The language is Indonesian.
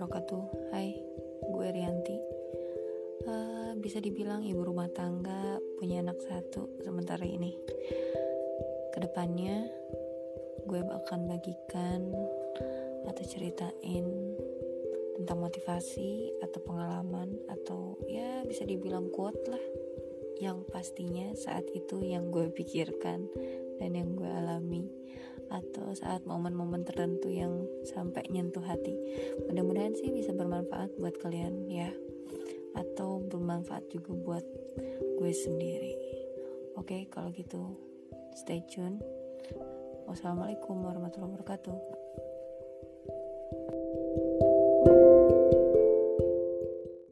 wabarakatuh. Hai, gue Rianti. Uh, Bisa dibilang ibu rumah tangga Punya anak satu sementara ini. Ke depannya Gue akan bagikan Atau ceritain Tentang motivasi Atau pengalaman Atau ya bisa dibilang quote lah Yang pastinya saat itu yang gue pikirkan Dan yang gue alami atau saat momen-momen tertentu yang sampai nyentuh hati. Mudah-mudahan sih bisa bermanfaat buat kalian ya. Atau bermanfaat juga buat gue sendiri. Oke, kalau gitu stay tune. Wassalamualaikum warahmatullahi wabarakatuh.